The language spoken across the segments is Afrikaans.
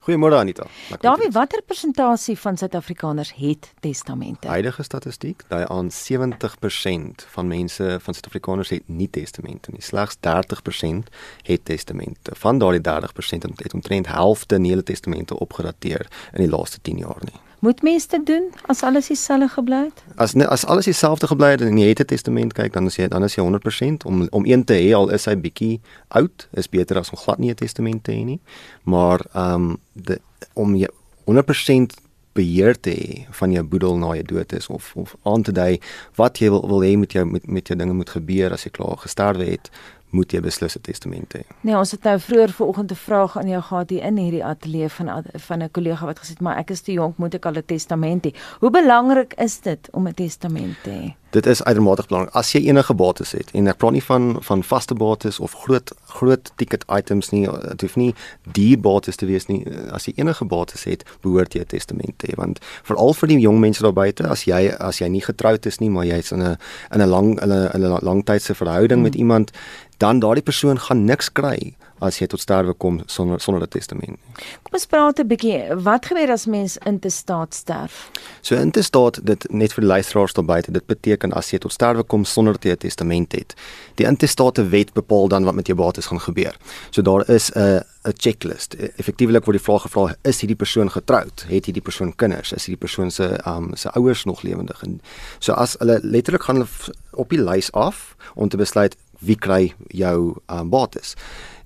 Goeiemôre Anita. Dawie, watter persentasie van Suid-Afrikaners het testamente? Huidige statistiek, daai aan 70% van mense van Suid-Afrikaners het nie testamente nie. Slegs 30% het testamente. Van daardie 30% het omtrent helfte nie hulle testamente opgedateer in die laaste 10 jaar nie. Moet mense dit doen as alles dieselfde gebly het? As as alles dieselfde gebly het en jy het 'n testament kyk, dan is jy dan is jy 100% om om een te hê al is hy bietjie oud, is beter as om glad nie 'n testament te hê nie. Maar ehm um, de om jy 100% beheer te hê van jou boedel na jy dood is of of aan te dui wat jy wil wil hê met jou met met jou dinge moet gebeur as jy klaar gesterwe het moet jy beslis 'n testament hê. Nee, ons het nou vroeër vanoggend 'n vraag aan jou gehad hier in hierdie ateljee van van 'n kollega wat gesê het maar ek is te jonk, moet ek al 'n testament hê? Hoe belangrik is dit om 'n testament te hê? Dit is uitermate belangrik. As jy enige bates het en ek praat nie van van vaste bates of groot groot ticket items nie, dit hoef nie die bates te wees nie. As jy enige bates het, behoort jy 'n testament te hê want veral vir die jong mense daar buite, as jy as jy nie getroud is nie, maar jy's in 'n in 'n lang in 'n 'n langtydse verhouding hmm. met iemand, dan daardie persoon gaan niks kry as jy tot sterwe kom sonder sonder 'n testament. Kom ons praat 'n bietjie, wat gebeur as mens in te staat sterf? So in te staat dit net vir die luisteraars daar buite, dit beteken as jy tot sterwe kom sonder 'n testament het. Die intestate wet bepaal dan wat met jou bates gaan gebeur. So daar is 'n 'n checklist. Effektiewelik word die vraag gevra, is hierdie persoon getroud? Het hierdie persoon kinders? Is hierdie persoon se um se ouers nog lewendig? En so as hulle letterlik gaan hulle op die lys af om te besluit wie kry jou um, bates.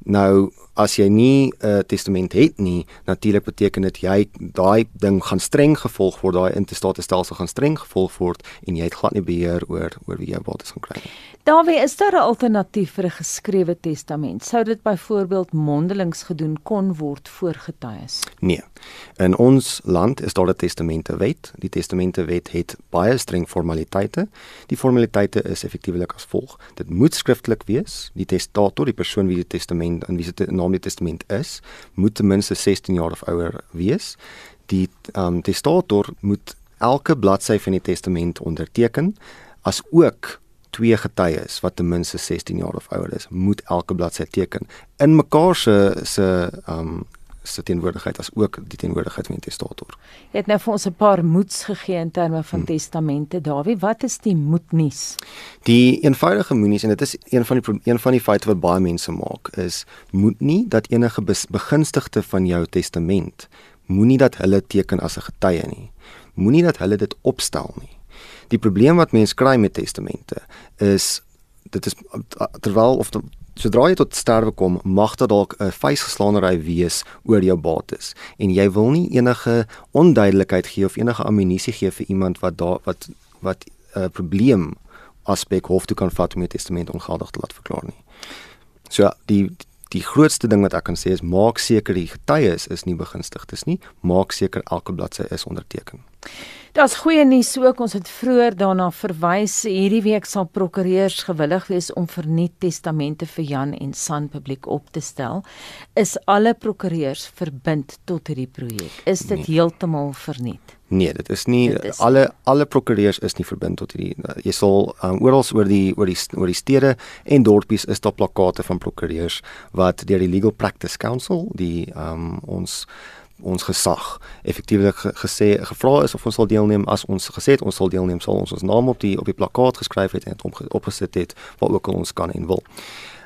Nou as jy nie 'n uh, testament het nie, natuurlik beteken dit jy daai ding gaan streng gevolg word, daai intestate stelsel gaan streng gevolg word en jy het glad nie beheer oor oor wie jou bates gaan kry nie. Daarby is daar 'n alternatief vir 'n geskrewe testament. Sou dit byvoorbeeld mondelings gedoen kon word voor getuies? Nee. In ons land is daar 'n testamentewet. Die testamentewet het baie streng formaliteite. Die formaliteite is effektiewelik as volg: Dit moet skriftelik wees. Die testator, die persoon wie die testament in wie se naam die testament is, moet ten minste 16 jaar of ouer wees. Die um, testator moet elke bladsy van die testament onderteken as ook twee getuies wat ten minste 16 jaar of ouer is, moet elke bladsy teken in mekaar se se um se teenwoordigheid as ook die teenwoordigheid van die testator. Jy het nou vir ons 'n paar moeds gegee in terme van hmm. testamente. Dawie, wat is die moednuus? Die eenvoudige moednuus en dit is een van die een van die feite wat baie mense maak is moet nie dat enige begunstigde van jou testament moenie dat hulle teken as 'n getuie nie. Moenie dat hulle dit opstel nie. Die probleem wat mense kry met testamente is dit is terwyl of sodra jy tot sterwe kom, mag dit dalk 'n vuisgeslaanery wees oor jou bates en jy wil nie enige onduidelikheid gee of enige ammunisie gee vir iemand wat daar wat wat 'n uh, probleem aspek hof toe kan vat om jou testament ongeldig te laat verklaar nie. So die die grootste ding wat ek kan sê is maak seker die getuies is nie begunstigdes nie, maak seker elke bladsy is onderteken. Daar's goeie nuus ook. Ons het vroeër daarna verwys. Hierdie week sal prokureurs gewillig wees om vernuut testamente vir Jan en San publiek op te stel. Is alle prokureurs verbind tot hierdie projek? Is dit nee. heeltemal vernuut? Nee, dit is nie dit is alle alle prokureurs is nie verbind tot hierdie jy sal um, oral oor die oor die oor die stede en dorpies is daar plakate van prokureurs wat deur die Legal Practice Council die um, ons ons gesag effektiewelik gesê gevra is of ons sal deelneem as ons gesê het ons sal deelneem sal ons ons naam op die op die plakkaat geskryf het en dit opgesit het waar ook al ons kan en wil.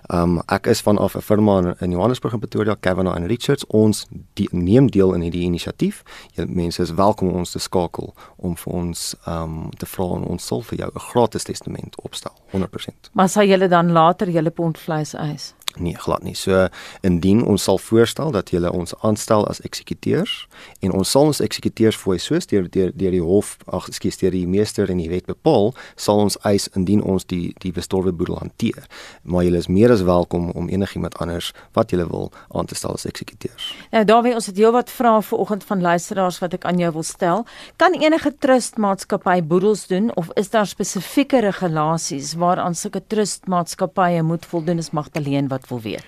Um ek is vanaf 'n firma in Johannesburg en Pretoria, Kevin and Richards, ons die, neem deel in hierdie inisiatief. Jy mense is welkom om ons te skakel om vir ons um te vra en ons sal vir jou 'n gratis testament opstel 100%. Maar sal julle dan later julle pond vleis eis? Nee, glad nie. So indien ons sal voorstel dat jy ons aanstel as eksekuteurs en ons sal ons eksekuteurs fooi soos deur deur deur die hof, ag ekskuus, deur die meester en die wet bepaal, sal ons eis indien ons die die bestorwe boedel hanteer. Maar jy is meer as welkom om enigiemand anders wat jy wil aan te stel as eksekuteurs. Nou daarby ons het heelwat vrae vanoggend van luisteraars wat ek aan jou wil stel. Kan enige trustmaatskappy boedels doen of is daar spesifieke regulasies waaraan sulke trustmaatskappye moet voldoen as Magdalene wat wil weet.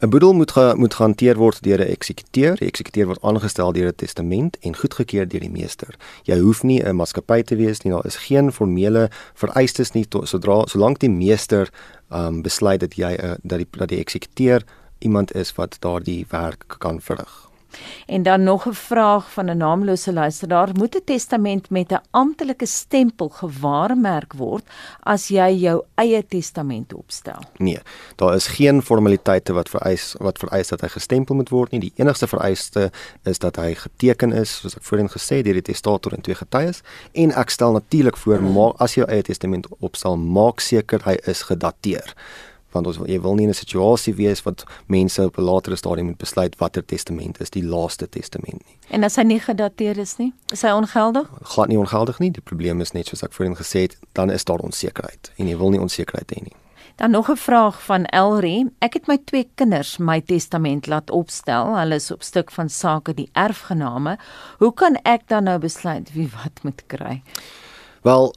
'n Boedel moet ge, moet gehanteer word deur 'n eksekuteur. Die eksekuteur word aangestel deur 'n testament en goedgekeur deur die meester. Jy hoef nie 'n maatskappy te wees nie. Daar is geen formele vereistes nie to, sodra solank die meester um, besluit dat jy uh, dat die dat die eksekuteur iemand is wat daardie werk kan verrig. En dan nog 'n vraag van 'n naamlose luisteraar: Moet 'n testament met 'n amptelike stempel gewaarmerk word as jy jou eie testament opstel? Nee, daar is geen formaliteite wat vereis wat vereis dat hy gestempel moet word nie. Die enigste vereiste is dat hy geteken is, soos ek voorheen gesê het, deur die testator en twee getuies. En ek stel natuurlik voor, maak as jy jou eie testament opstel, maak seker hy is gedateer want ons jy wil nie in 'n situasie wees wat mense op 'n latere stadium moet besluit watter testament is die laaste testament nie. En as hy nie gedateer is nie, is hy ongeldig? Glad nie ongeldig nie. Die probleem is net soos ek voorheen gesê het, dan is daar onsekerheid en jy wil nie onsekerheid hê nie. Dan nog 'n vraag van Elri. Ek het my twee kinders my testament laat opstel. Hulle is op stuk van sake die erfgename. Hoe kan ek dan nou besluit wie wat moet kry? Wel,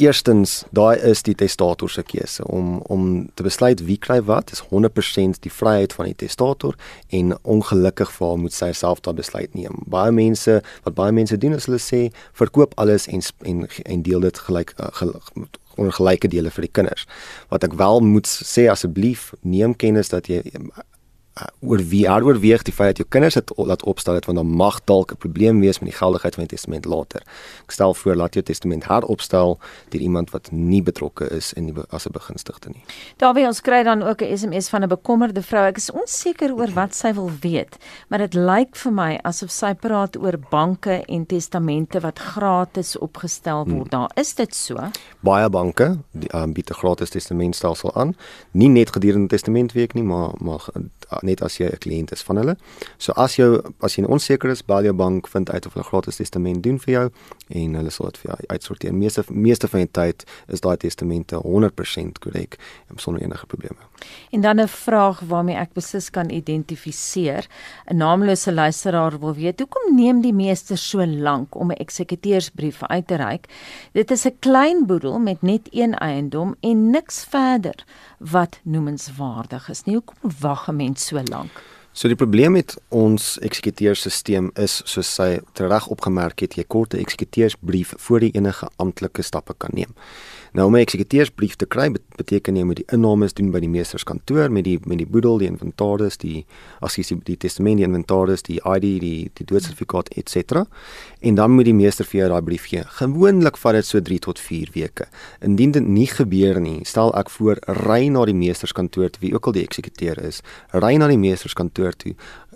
Eerstens, daai is die testator se keuse om om te besluit wie kry wat, is 100% die vryheid van die testator en ongelukkig vir hom moet sy self daai besluit neem. Baie mense, wat baie mense doen is hulle sê verkoop alles en en en deel dit gelyk uh, onder gelyke dele vir die kinders. Wat ek wel moet sê asseblief neem kennis dat jy oor wie oorweeg die feit dat jou kinders dit laat opstel het want dan mag dalk 'n probleem wees met die geldigheid van die testament later. Ek stel voor laat jou testament heropstel deur iemand wat nie betrokke is in die as 'n begunstigde nie. Daarby ons kry dan ook 'n SMS van 'n bekommerde vrou. Ek is onseker oor wat sy wil weet, maar dit lyk vir my asof sy praat oor banke en testamente wat gratis opgestel word. Hmm. Daar is dit so. Baie banke um, bied 'n gratis testamentstelsel aan, nie net gedurende testamentweek nie, maar maar net as jy 'n kliënt is van hulle. So as jy as jy onseker is, bel jou bank, vind uit of hulle gratis testament doen vir jou en hulle sal dit vir jou uitsorteer. Meeste meeste van die tyd is daai testamente 100% korrek en sonder enige probleme. En dan 'n vraag waarmee ek beslis kan identifiseer. 'n Naamlose luisteraar wil weet, hoekom neem die meester so lank om 'n eksekuteursbrief uit te reik? Dit is 'n klein boedel met net een eiendom en niks verder wat noemenswaardig is nie. Hoekom wag 'n mens so lank? So die probleem met ons eksekuteursstelsel is soos sy reg opgemerk het, jy kort 'n eksekuteursbrief voor jy enige amptelike stappe kan neem. Nou om 'n eksekuteursbrief te kry beteken jy moet die innames doen by die meesterskantoor met die met die boedel, die inventaris, die as jy die testament, die inventaris, die ID, die die doodsertifikaat ens. En dan moet die meester vir jou daai brief gee. Gewoonlik vat dit so 3 tot 4 weke. Indien dit nie gebeur nie, stel ek voor ry na die meesterskantoor wie ook al die eksekuteur is. Ry na die meesterskantoor toe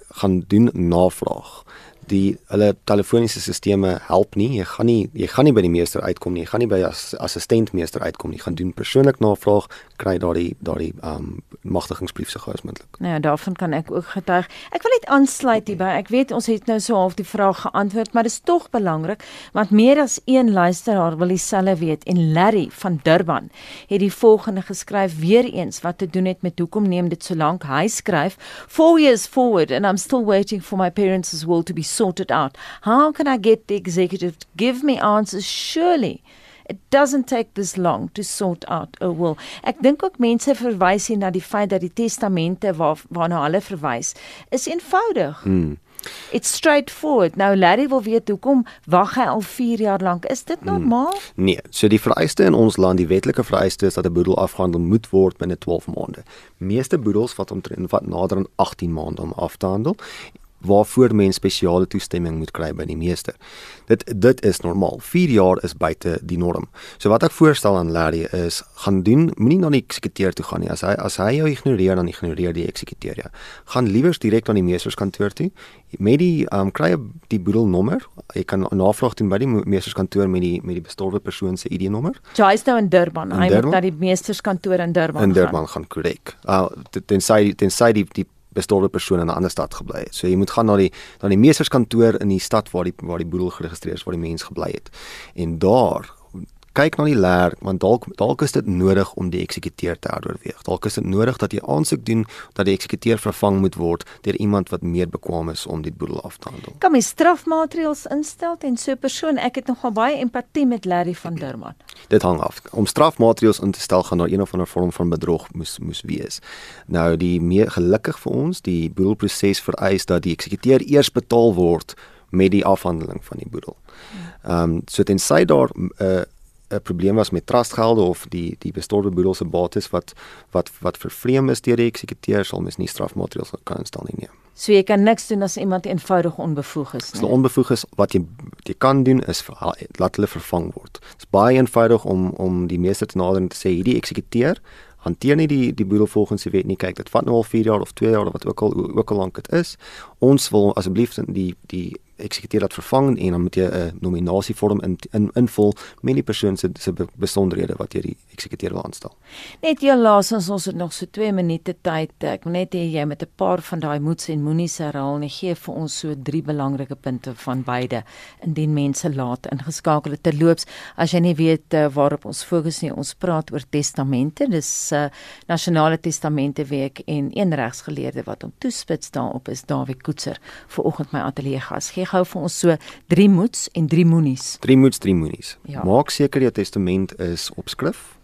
gaan doen navraag die hulle telefoniese sisteme help nie. Jy gaan nie jy gaan nie by die meester uitkom nie. Jy gaan nie by as assistent meester uitkom nie. Jy gaan doen persoonlik navraag, kry daardie daardie um magtigingsbrief as moontlik. Nou ja, daarvan kan ek ook getuig. Ek wil net aansluit hierby. Ek weet ons het nou so half die vraag geantwoord, maar dit is tog belangrik want meer as een luisteraar wil dieselfde weet en Larry van Durban het die volgende geskryf weer eens wat te doen het met hoekom neem dit so lank. Hy skryf: "4 years forward and I'm still waiting for my parents' will to be sorted out. How can I get the executive to give me answers? Surely it doesn't take this long to sort out a will. Ek dink ook mense verwys hier na die feit dat die testamente waar waarna hulle verwys is eenvoudig. Hmm. It's straightforward. Nou Larry wil weet hoekom wag hy al 4 jaar lank? Is dit hmm. normaal? Hmm. Nee, so die vereiste in ons land, die wetlike vereiste is dat 'n boedel afgehandel moet word binne 12 maande. Meeste boedels vat omtrent wat nader aan 18 maande om af te handel waarvoor mens spesiale toestemming moet kry by die meester. Dit dit is normaal. 4 jaar is buite die norm. So wat ek voorstel aan Larry is gaan doen, moenie na die eksekuteur toe gaan nie. As hy as hy jou ignoreer dan ignoreer die eksekuteur jou. Gaan liewer direk aan die meesterskantoor toe. Met die um, kry die boedelnommer. Jy kan navraag doen by die meesterskantoor met die met die bestorwe persoon se ID-nommer. Ja, hy's nou in Durban. In hy Durban? moet na die meesterskantoor in Durban. In Durban gaan korrek. Uh tensy tensy die die bestorwe persoon in 'n ander stad gebly het. So jy moet gaan na die na die meesterskantoor in die stad waar die waar die boedel geregistreer is waar die mens gebly het. En daar kyk na die leer want dalk dalk is dit nodig om die eksekuteur te heroorweeg. Dalk is dit nodig dat jy aansoek doen dat die eksekuteur vervang moet word deur iemand wat meer bekwame is om die boedel af te handel. Kan mens strafmaatreëls instel en so 'n persoon, ek het nogal baie empatie met Larry van Derman. Dit hang af. Om strafmaatreëls in te stel gaan daar een of ander vorm van bedrog moes moes wees. Nou die meer gelukkig vir ons, die boedelproses vereis dat die eksekuteur eers betaal word met die afhandeling van die boedel. Ehm um, so tensy daar 'n uh, 'n probleem was met trustgelde of die die bestorwe boedel se bates wat wat wat vervreem is deur die eksekuteur sal mens nie strafmateriaal kan instel nie. Nee. So jy kan niks doen as iemand eenvoudig onbevoeg is nie. As hulle onbevoeg is, wat jy jy kan doen is laat hulle vervang word. Dit is baie eenvoudig om om die meester te nader en te sê hierdie eksekuteur hanteer nie die die boedel volgens die wet nie. Kyk, dit vat nou al 4 jaar of 2 jaar of wat ook al ook al lank dit is. Ons wil asseblief die die eksekuteur laat vervang en dan moet jy 'n nominasievorm in, in invul met die persoon se se besonderhede wat jy die eksekuteur wil aanstel. Net heel laasens ons het nog so 2 minute tyd. Ek wil net hê jy met 'n paar van daai moeds en moenies herhaal en gee vir ons so drie belangrike punte van beide indien mense laat ingeskakel het terloops as jy nie weet uh, waarop ons fokus nie. Ons praat oor testamente. Dis uh, nasionale testamente week en een regsgeleerde wat om toespits daarop is Dawie Koetser vir oggend my ateljee gas. Gee gou vir ons so drie moeds en drie moenies. Drie moeds, drie moenies. Ja. Maak seker jou testament is op skrif,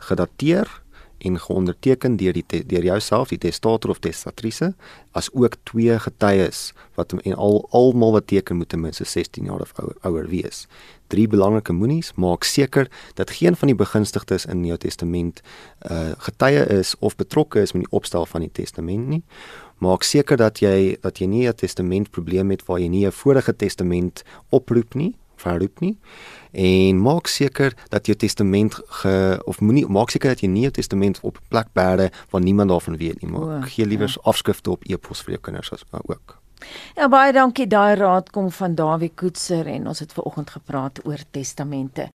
gedateer en geonderteken deur die deur jouself die testator of testatrice as ook twee getuies wat en al almal wat teken moet ten minste 16 jaar of ouer, ouer wees. Drie belangrike moenies, maak seker dat geen van die begunstigdes in jou testament uh getuie is of betrokke is met die opstel van die testament nie maak seker dat jy dat jy nie 'n testament probleem het waar jy nie 'n vorige testament oproep nie verroep nie. En maak seker dat jou testament ge of moenie maak seker dat jy nie jou testament op 'n plek bære waar niemand daarvan weet nie. Maar gee liewer ja. afskrifte op e-pos vir jou kinders as ook. Ja baie dankie. Daai raad kom van Dawie Koetser en ons het ver oggend gepraat oor testamente